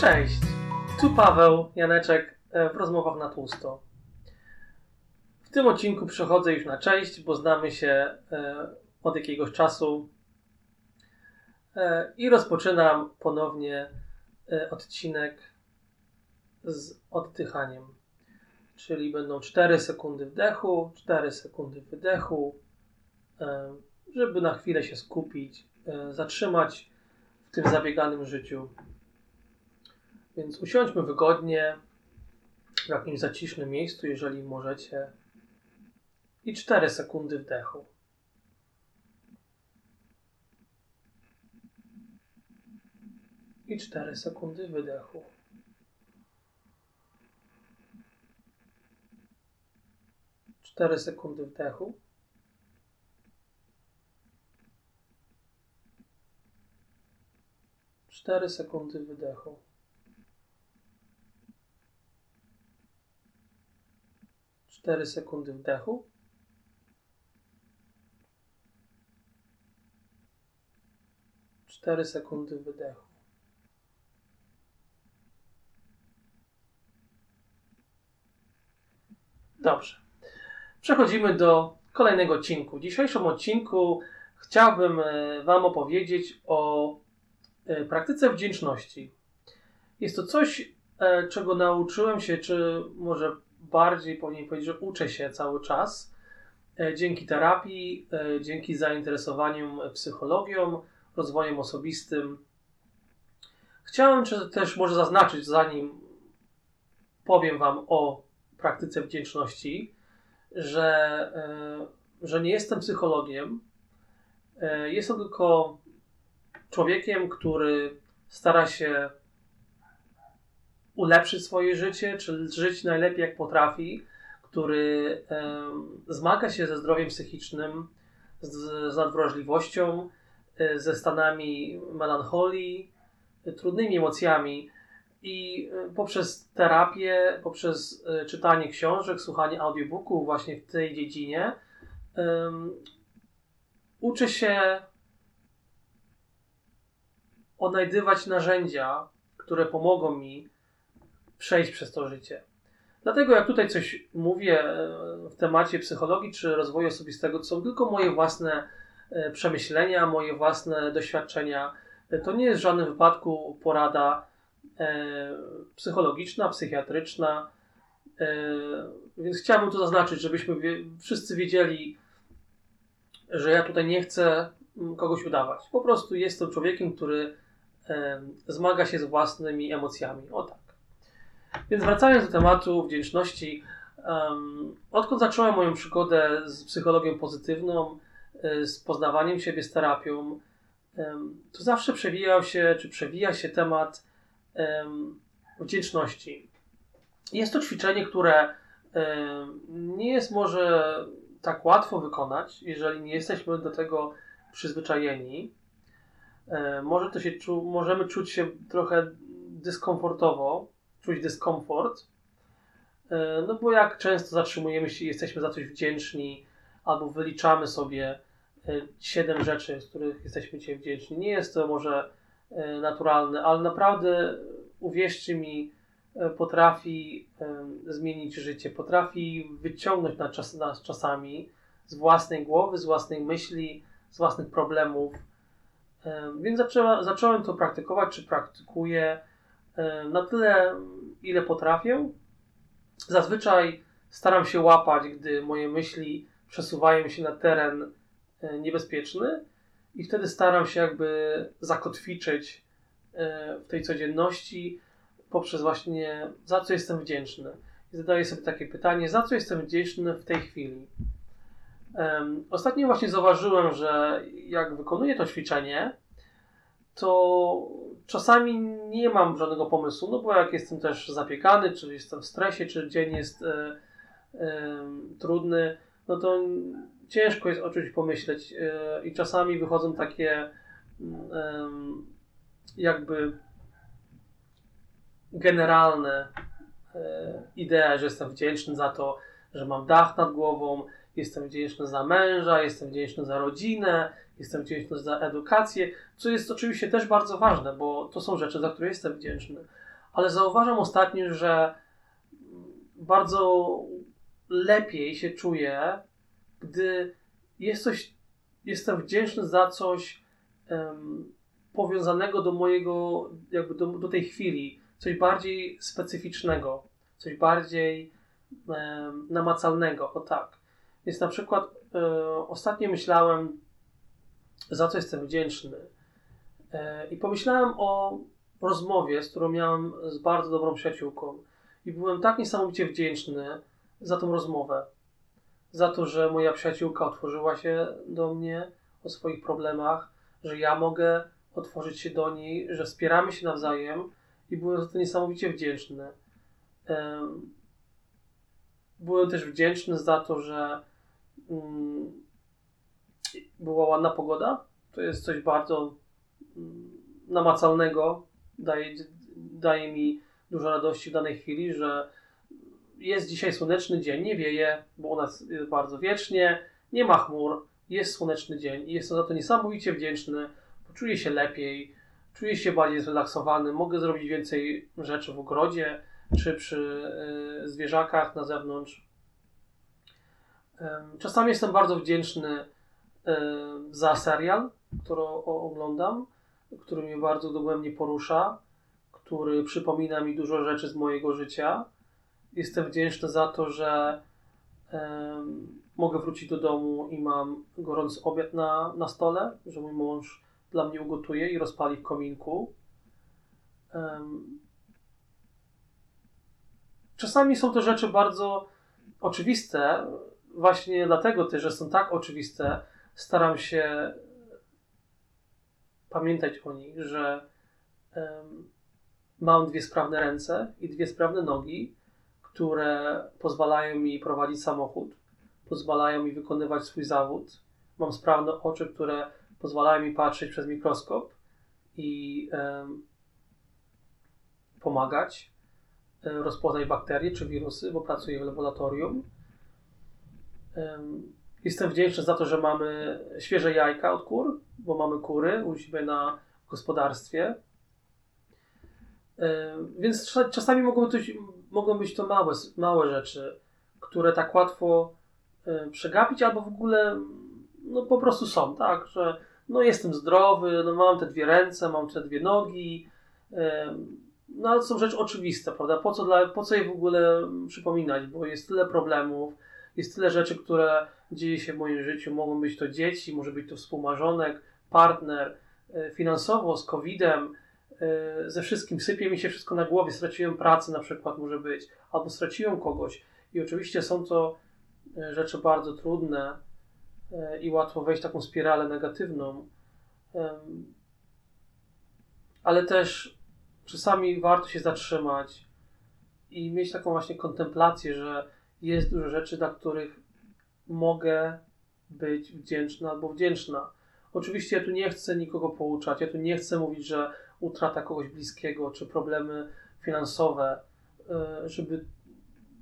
Cześć, tu Paweł Janeczek e, w rozmowach na tłusto. W tym odcinku przechodzę już na cześć, bo znamy się e, od jakiegoś czasu e, i rozpoczynam ponownie odcinek z oddychaniem. Czyli będą 4 sekundy wdechu, 4 sekundy wydechu, żeby na chwilę się skupić, zatrzymać w tym zabieganym życiu więc usiądźmy wygodnie w jakimś zacisznym miejscu, jeżeli możecie. I 4 sekundy wdechu. I 4 sekundy wydechu. Cztery sekundy wdechu. Cztery sekundy wydechu. 4 sekundy wdechu. Cztery sekundy wydechu. Dobrze. Przechodzimy do kolejnego odcinku. W dzisiejszym odcinku chciałbym e, Wam opowiedzieć o e, praktyce wdzięczności. Jest to coś, e, czego nauczyłem się, czy może bardziej powinien powiedzieć, że uczę się cały czas e, dzięki terapii, e, dzięki zainteresowaniu psychologią, rozwojem osobistym. Chciałem też może zaznaczyć, zanim powiem Wam o praktyce wdzięczności, że, e, że nie jestem psychologiem. Jestem tylko człowiekiem, który stara się ulepszyć swoje życie, czy żyć najlepiej jak potrafi, który zmaga się ze zdrowiem psychicznym, z, z nadwrażliwością, e, ze stanami melancholii, e, trudnymi emocjami. I e, poprzez terapię, poprzez czytanie książek, słuchanie audiobooków właśnie w tej dziedzinie, um, uczę się odnajdywać narzędzia, które pomogą mi przejść przez to życie. Dlatego jak tutaj coś mówię e, w temacie psychologii czy rozwoju osobistego, to są tylko moje własne e, przemyślenia, moje własne doświadczenia. E, to nie jest w żadnym wypadku porada psychologiczna, psychiatryczna. Więc chciałbym to zaznaczyć, żebyśmy wszyscy wiedzieli, że ja tutaj nie chcę kogoś udawać. Po prostu jestem człowiekiem, który zmaga się z własnymi emocjami. O tak. Więc wracając do tematu wdzięczności, um, odkąd zacząłem moją przygodę z psychologią pozytywną, y, z poznawaniem siebie, z terapią, um, to zawsze przewijał się, czy przewija się temat um, wdzięczności. Jest to ćwiczenie, które nie jest może tak łatwo wykonać, jeżeli nie jesteśmy do tego przyzwyczajeni. Może to się możemy czuć się trochę dyskomfortowo, czuć dyskomfort. E, no bo jak często zatrzymujemy się i jesteśmy za coś wdzięczni, albo wyliczamy sobie e, siedem rzeczy, z których jesteśmy dzisiaj wdzięczni. Nie jest to może e, naturalne, ale naprawdę uwierzcie mi, potrafi zmienić życie, potrafi wyciągnąć nas, czas, czasami z własnej głowy, z własnej myśli, z własnych problemów. Więc zacząłem to praktykować, czy praktykuję na tyle, ile potrafię. Zazwyczaj staram się łapać, gdy moje myśli przesuwają się na teren e, niebezpieczny i wtedy staram się jakby zakotwiczyć e, w tej codzienności poprzez właśnie za co jestem wdzięczny. I zadaję sobie takie pytanie, za co jestem wdzięczny w tej chwili. Ostatnio właśnie zauważyłem, że jak wykonuję to ćwiczenie, to czasami nie mam żadnego pomysłu, no bo jak jestem też zapiekany, czy jestem w stresie, czy dzień jest e, e, trudny, no to ciężko jest o czymś pomyśleć e, i czasami wychodzą takie e, jakby generalne idee, że jestem wdzięczny za to, że mam dach nad głową, jestem wdzięczny za męża, jestem wdzięczny za rodzinę, jestem wdzięczny za edukację, co jest oczywiście też bardzo ważne, bo to są rzeczy, za które jestem wdzięczny. ale zauważam ostatnio, że bardzo lepiej się czuję, gdy jest coś, jestem wdzięczny za coś um, powiązanego do mojego, jakby do, do tej chwili, coś bardziej specyficznego, coś bardziej um, namacalnego, o tak. Więc na przykład um, ostatnio myślałem, za co jestem wdzięczny. E, I pomyślałem o rozmowie, z którą miałem z bardzo dobrą przyjaciółką. I byłem tak niesamowicie wdzięczny za tą rozmowę. Za to, że moja przyjaciółka otworzyła się do mnie o swoich problemach, że ja mogę otworzyć się do niej, że wspieramy się nawzajem i byłem za to niesamowicie wdzięczny. Byłem też wdzięczny za to, że mm, była ładna pogoda. To jest coś bardzo mm, namacalnego. Daje, daje mi dużo radości w danej chwili, że jest dzisiaj słoneczny dzień, nie wieje, bo u nas jest bardzo wiecznie, nie ma chmur, jest słoneczny dzień i jestem za to niesamowicie wdzięczny, poczuję się lepiej, czuję się bardziej zrelaksowany, mogę zrobić więcej rzeczy w ogrodzie czy przy y, zwierzakach na zewnątrz. Czasami jestem bardzo wdzięczny za serial, który oglądam, który mnie bardzo dogłębnie porusza, który przypomina mi dużo rzeczy z mojego życia Jestem wdzięczny za to, że mogę wrócić do domu i mam gorący obiad na, na stole, że mój mąż dla mnie ugotuje i rozpali w kominku. Czasami są to rzeczy bardzo oczywiste, właśnie dlatego też, że są tak oczywiste, staram się pamiętać o nich, że mam dwie sprawne ręce i dwie sprawne nogi które pozwalają mi prowadzić samochód, pozwalają mi wykonywać swój zawód. Mam sprawne oczy, które pozwalają mi patrzeć przez mikroskop i pomagać rozpoznać bakterie czy wirusy, bo pracuję w laboratorium. Um, jestem wdzięczny za to, że mamy świeże jajka od kur, bo mamy kury u siebie na gospodarstwie. Więc czasami mogą być, mogą być to małe, małe rzeczy, które tak łatwo przegapić, albo w ogóle no po prostu są, tak, że no jestem zdrowy, no mam te dwie ręce, mam te dwie nogi, no ale to są rzeczy oczywiste, prawda? Po co, dla, po co je w ogóle przypominać, bo jest tyle problemów, jest tyle rzeczy, które dzieje się w moim życiu. Mogą być to dzieci, może być to współmarzonek, partner, e, finansowo z COVID-em, E, ze wszystkim, sypie mi się wszystko na głowie, straciłem pracę na przykład może być, albo straciłem kogoś. I oczywiście są to e, rzeczy bardzo trudne i łatwo wejść w taką spiralę negatywną. Ale też czasami warto się zatrzymać i mieć taką właśnie kontemplację, że jest dużo rzeczy, dla których mogę być wdzięczna albo wdzięczna. Oczywiście ja tu nie chcę nikogo pouczać, ja tu nie chcę mówić, że utrata kogoś bliskiego, czy problemy finansowe, e, żeby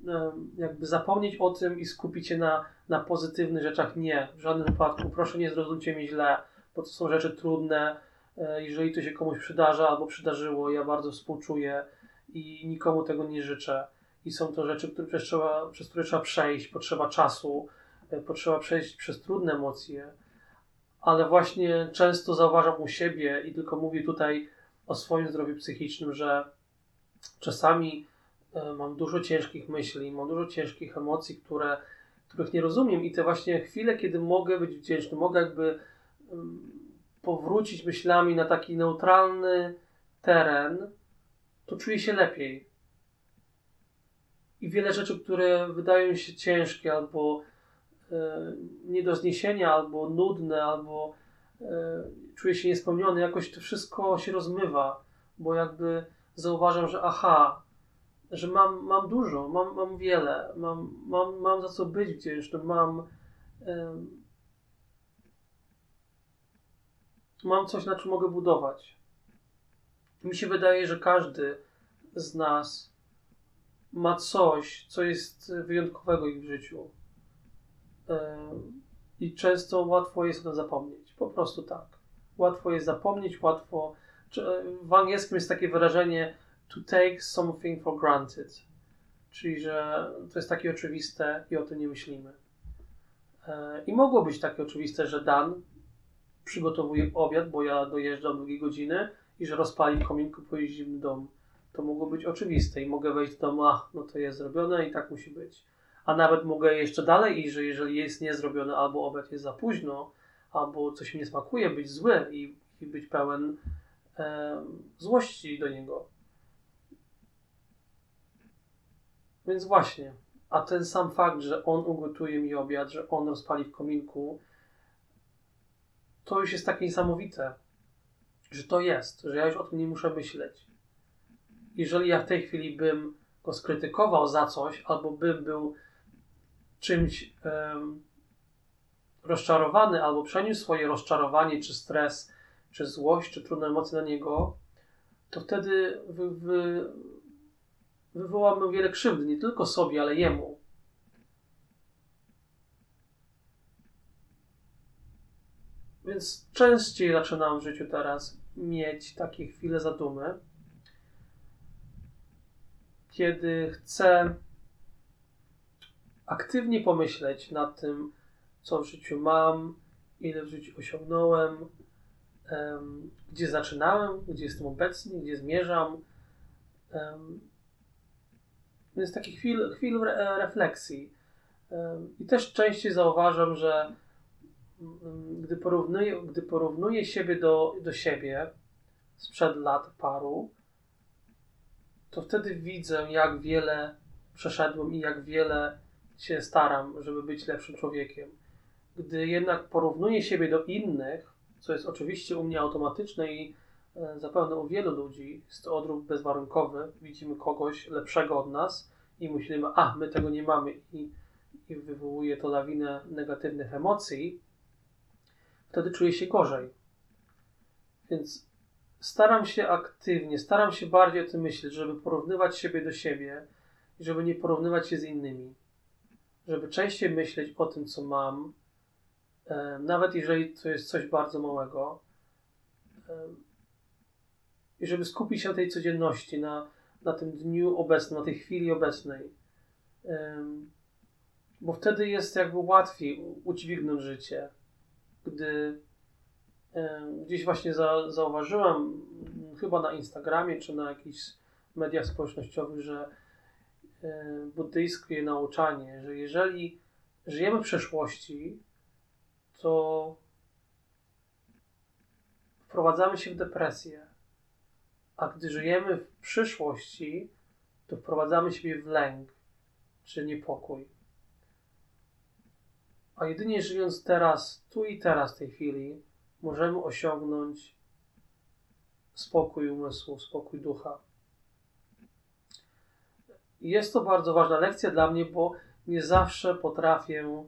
e, jakby zapomnieć o tym i skupić się na, na pozytywnych rzeczach. Nie, w żadnym wypadku. Proszę nie zrozumcie mnie źle, bo to są rzeczy trudne. E, jeżeli to się komuś przydarza albo przydarzyło, ja bardzo współczuję i nikomu tego nie życzę. I są to rzeczy, które przez, trzeba, przez które trzeba przejść, potrzeba czasu, potrzeba przejść przez trudne emocje. Ale właśnie często zauważam u siebie i tylko mówię tutaj o swoim zdrowiu psychicznym, że czasami e, mam dużo ciężkich myśli, mam dużo ciężkich emocji, które, których nie rozumiem i te właśnie chwile, kiedy mogę być wdzięczny, mogę jakby powrócić myślami na taki neutralny teren, to czuję się lepiej. I wiele rzeczy, które wydają się ciężkie albo e, nie do zniesienia, albo nudne, albo e, czuję się niespełniony, jakoś to wszystko się rozmywa, bo jakby zauważam, że aha, że mam, mam dużo, mam, mam wiele, mam, mam, mam za co być wdzięczny, mam, mam coś, na czym mogę budować. Mi się wydaje, że każdy z nas ma coś, co jest wyjątkowego w życiu. I często łatwo jest o tym zapomnieć. Po prostu tak łatwo jest zapomnieć, łatwo. W angielskim jest takie wyrażenie to take something for granted. Czyli, że to jest takie oczywiste i o tym nie myślimy. E, I mogło być takie oczywiste, że Dan przygotowuje obiad, bo ja dojeżdżam długie godziny i że rozpali kominku, pojeździ zimny dom. To mogło być oczywiste i mogę wejść do domu, ach, no to jest zrobione i tak musi być. A nawet mogę jeszcze dalej iść, że jeżeli jest niezrobione albo obiad jest za późno, albo coś mi nie smakuje, być zły i, i być pełen e, złości do niego. Więc właśnie, a ten sam fakt, że on ugotuje mi obiad, że on rozpali w kominku, to już jest takie niesamowite, że to jest, że ja już o tym nie muszę myśleć. Jeżeli ja w tej chwili bym go skrytykował za coś, albo bym był czymś um, rozczarowany, albo przeniósł swoje rozczarowanie, czy stres, czy złość, czy trudne emocje na niego, to wtedy wy, wy, wiele krzywdy, nie tylko sobie, ale jemu. Więc częściej zaczynam w życiu teraz mieć takie chwile zadumy, kiedy chcę aktywnie pomyśleć nad tym, co w życiu mam, ile w życiu osiągnąłem, gdzie zaczynałem, gdzie jestem obecny, gdzie zmierzam. Więc takich chwil, chwil refleksji. I też częściej zauważam, że um, gdy porównuję, gdy porównuję siebie do, do siebie sprzed lat paru, to wtedy widzę, jak wiele przeszedłem i jak wiele się staram, żeby być lepszym człowiekiem. Gdy jednak porównuję siebie do innych, co jest oczywiście u mnie automatyczne i e, zapewne u wielu ludzi jest odruch bezwarunkowy. Widzimy kogoś lepszego od nas i myślimy, a my tego nie mamy i, i wywołuje to lawinę negatywnych emocji, wtedy czuję się gorzej. Więc staram się aktywnie, staram się bardziej o tym myśleć, żeby porównywać siebie do siebie i żeby nie porównywać się z innymi. Żeby częściej myśleć o tym, co mam, nawet jeżeli to jest coś bardzo małego, i żeby skupić się na tej codzienności, na, na tym dniu obecnym, na tej chwili obecnej. Bo wtedy jest jakby łatwiej udźwignąć życie. Gdy gdzieś właśnie za, zauważyłem, chyba na Instagramie czy na jakichś mediach społecznościowych, że buddyjskie nauczanie, że jeżeli żyjemy w przeszłości, to wprowadzamy się w depresję. A gdy żyjemy w przyszłości, to wprowadzamy siebie w lęk czy niepokój. A jedynie żyjąc teraz, tu i teraz, tej chwili, możemy osiągnąć spokój umysłu, spokój ducha. I jest to bardzo ważna lekcja dla mnie, bo nie zawsze potrafię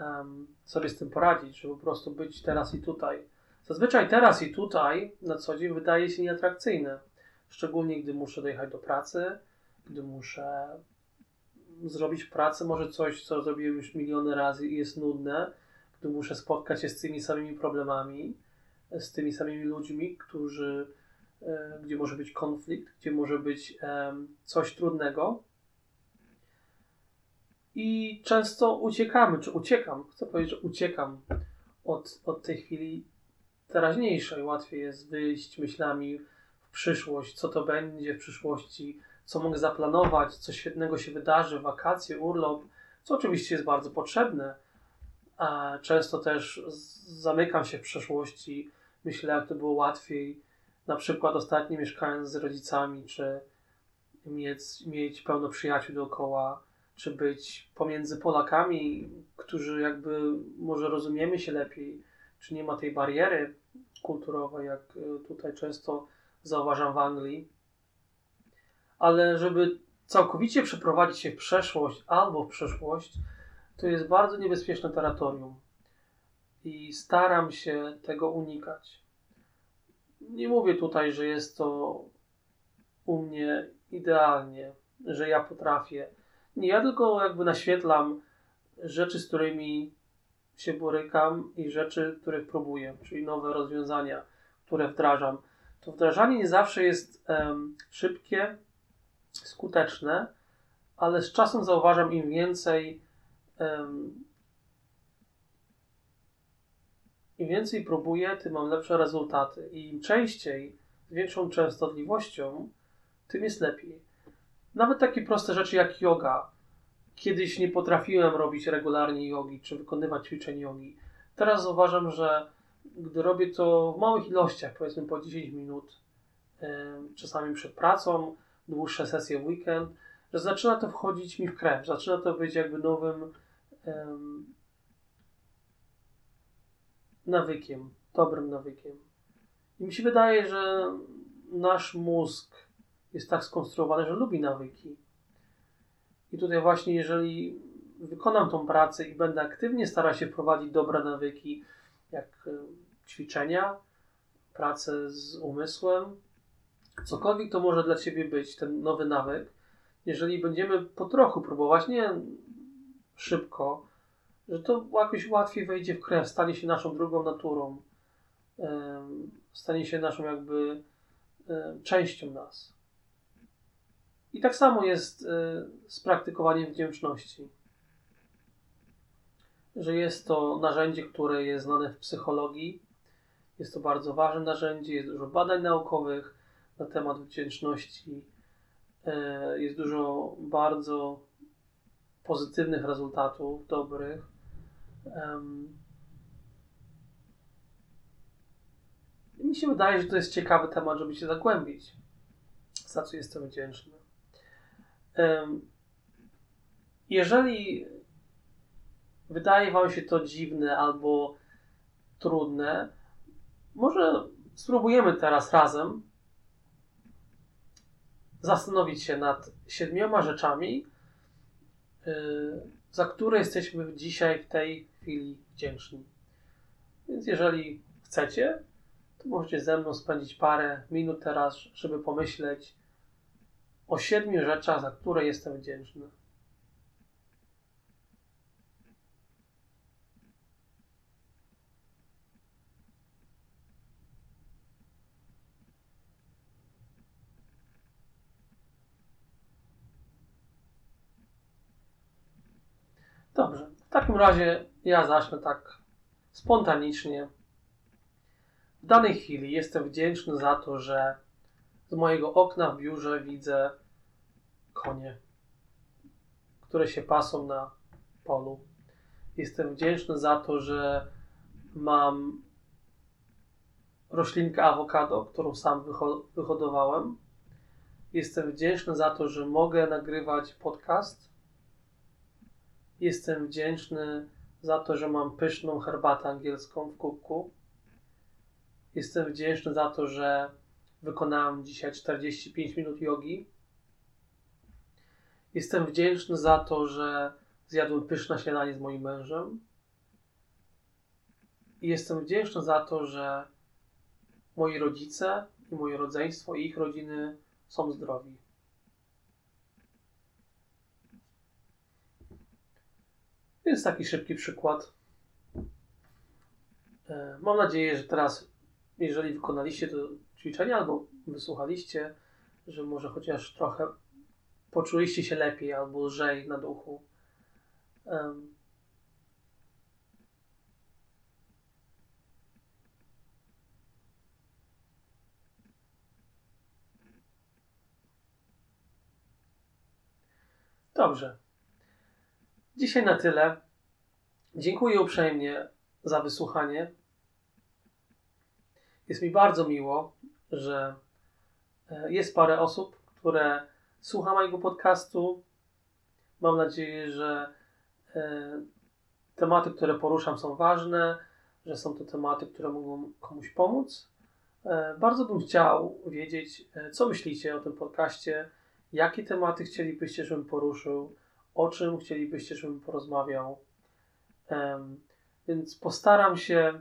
um, sobie z tym poradzić, żeby po prostu być teraz i tutaj. Zazwyczaj teraz i tutaj na co dzień wydaje się nieatrakcyjne. Szczególnie gdy muszę dojechać do pracy, gdy muszę zrobić w pracy może coś, co zrobiłem już miliony razy i jest nudne, gdy muszę spotkać się z tymi samymi problemami, z tymi samymi ludźmi, którzy, e, gdzie może być konflikt, gdzie może być coś trudnego, i często uciekamy, czy uciekam, chcę powiedzieć, że uciekam od, od tej chwili teraźniejszej. Łatwiej jest wyjść myślami w przyszłość, co to będzie w przyszłości, co mogę zaplanować, co świetnego się wydarzy, wakacje, urlop, co oczywiście jest bardzo potrzebne. Często też zamykam się w przeszłości, myślę, jak to było łatwiej, na przykład ostatnio mieszkając z rodzicami, czy mieć, mieć pełno przyjaciół dookoła, czy być pomiędzy Polakami, którzy jakby może rozumiemy się lepiej, czy nie ma tej bariery kulturowej, jak e, tutaj często zauważam w Anglii. Ale żeby całkowicie przeprowadzić się w przeszłość albo w przeszłość, to jest bardzo niebezpieczne terytorium. I staram się tego unikać. Nie mówię tutaj, że jest to u mnie idealnie, że ja potrafię nie, ja tylko jakby naświetlam rzeczy, z którymi się borykam i rzeczy, których próbuję, czyli nowe rozwiązania, które wdrażam. to wdrażanie nie zawsze jest um, szybkie, skuteczne, ale z czasem zauważam, im więcej um, im więcej próbuję, tym mam lepsze rezultaty. I im częściej, z większą częstotliwością, tym jest lepiej. Nawet takie proste rzeczy jak yoga. Kiedyś nie potrafiłem robić regularnie jogi, czy wykonywać ćwiczeń jogi. Teraz zauważam, że gdy robię to w małych ilościach, powiedzmy po 10 minut, czasami przed pracą, dłuższe sesje w weekend, że zaczyna to wchodzić mi w krew, zaczyna to być jakby nowym nawykiem, dobrym nawykiem. I mi się wydaje, że nasz mózg jest tak skonstruowany, że lubi nawyki. I tutaj właśnie, jeżeli wykonam tą pracę i będę aktywnie starał się wprowadzić dobre nawyki, jak e, ćwiczenia, pracę z umysłem, cokolwiek to może dla Ciebie być, ten nowy nawyk, jeżeli będziemy po trochu próbować, nie szybko, że to jakoś łatwiej wejdzie w krew, stanie się naszą drugą naturą, stanie się naszą jakby częścią nas. I tak samo jest e, z praktykowaniem wdzięczności. Że jest to narzędzie, które jest znane w psychologii. Jest to bardzo ważne narzędzie, jest dużo badań naukowych na temat wdzięczności. E, jest dużo bardzo pozytywnych rezultatów, dobrych. I mi się wydaje, że to jest ciekawy temat, żeby się zagłębić. Za co jestem wdzięczny. Jeżeli wydaje Wam się to dziwne albo trudne, może spróbujemy teraz razem zastanowić się nad siedmioma rzeczami, za które jesteśmy dzisiaj w tej chwili wdzięczni. Więc jeżeli chcecie, to możecie ze mną spędzić parę minut teraz, żeby pomyśleć o siedmiu rzeczach, za które jestem wdzięczny. Dobrze, w takim razie ja zacznę tak spontanicznie. W danej chwili jestem wdzięczny za to, że z mojego okna w biurze widzę konie, które się pasą na polu. Jestem wdzięczny za to, że mam roślinkę awokado, którą sam wyhodowałem. Jestem wdzięczny za to, że mogę nagrywać podcast. Jestem wdzięczny za to, że mam pyszną herbatę angielską w kubku. Jestem wdzięczny za to, że wykonałem dzisiaj 45 minut jogi. Jestem wdzięczny za to, że zjadłem pyszne śniadanie z moim mężem. I jestem wdzięczny za to, że moi rodzice i moje rodzeństwo i ich rodziny są zdrowi. Jest taki szybki przykład. E, mam nadzieję, że teraz, jeżeli wykonaliście to ćwiczenie albo wysłuchaliście, że może chociaż trochę poczuliście się lepiej albo lżej na duchu. Dobrze. Dzisiaj na tyle. Dziękuję uprzejmie za wysłuchanie. Jest mi bardzo miło, że e, jest parę osób, które słucha mojego podcastu. Mam nadzieję, że e, tematy, które poruszam, są ważne, że są to tematy, które mogą komuś pomóc. E, bardzo bym chciał wiedzieć, co myślicie o tym podcaście, jakie tematy chcielibyście, żebym poruszył, o czym chcielibyście, żebym porozmawiał. Więc postaram się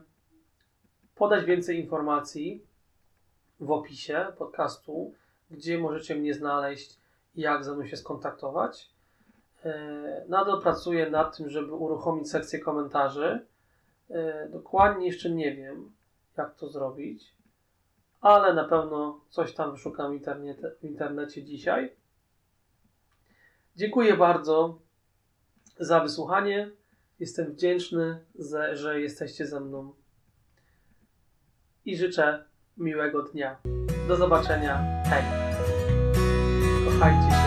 podać więcej informacji w opisie podcastu, gdzie możecie mnie znaleźć i jak ze mną się skontaktować. E, nadal pracuję nad tym, żeby uruchomić sekcję komentarzy. E, dokładnie jeszcze nie wiem, jak to zrobić, ale na pewno coś tam wyszukam w w internecie dzisiaj. Dziękuję bardzo za wysłuchanie. Jestem wdzięczny, że jesteście ze mną i życzę miłego dnia. Do zobaczenia. Hej. Kochajcie się.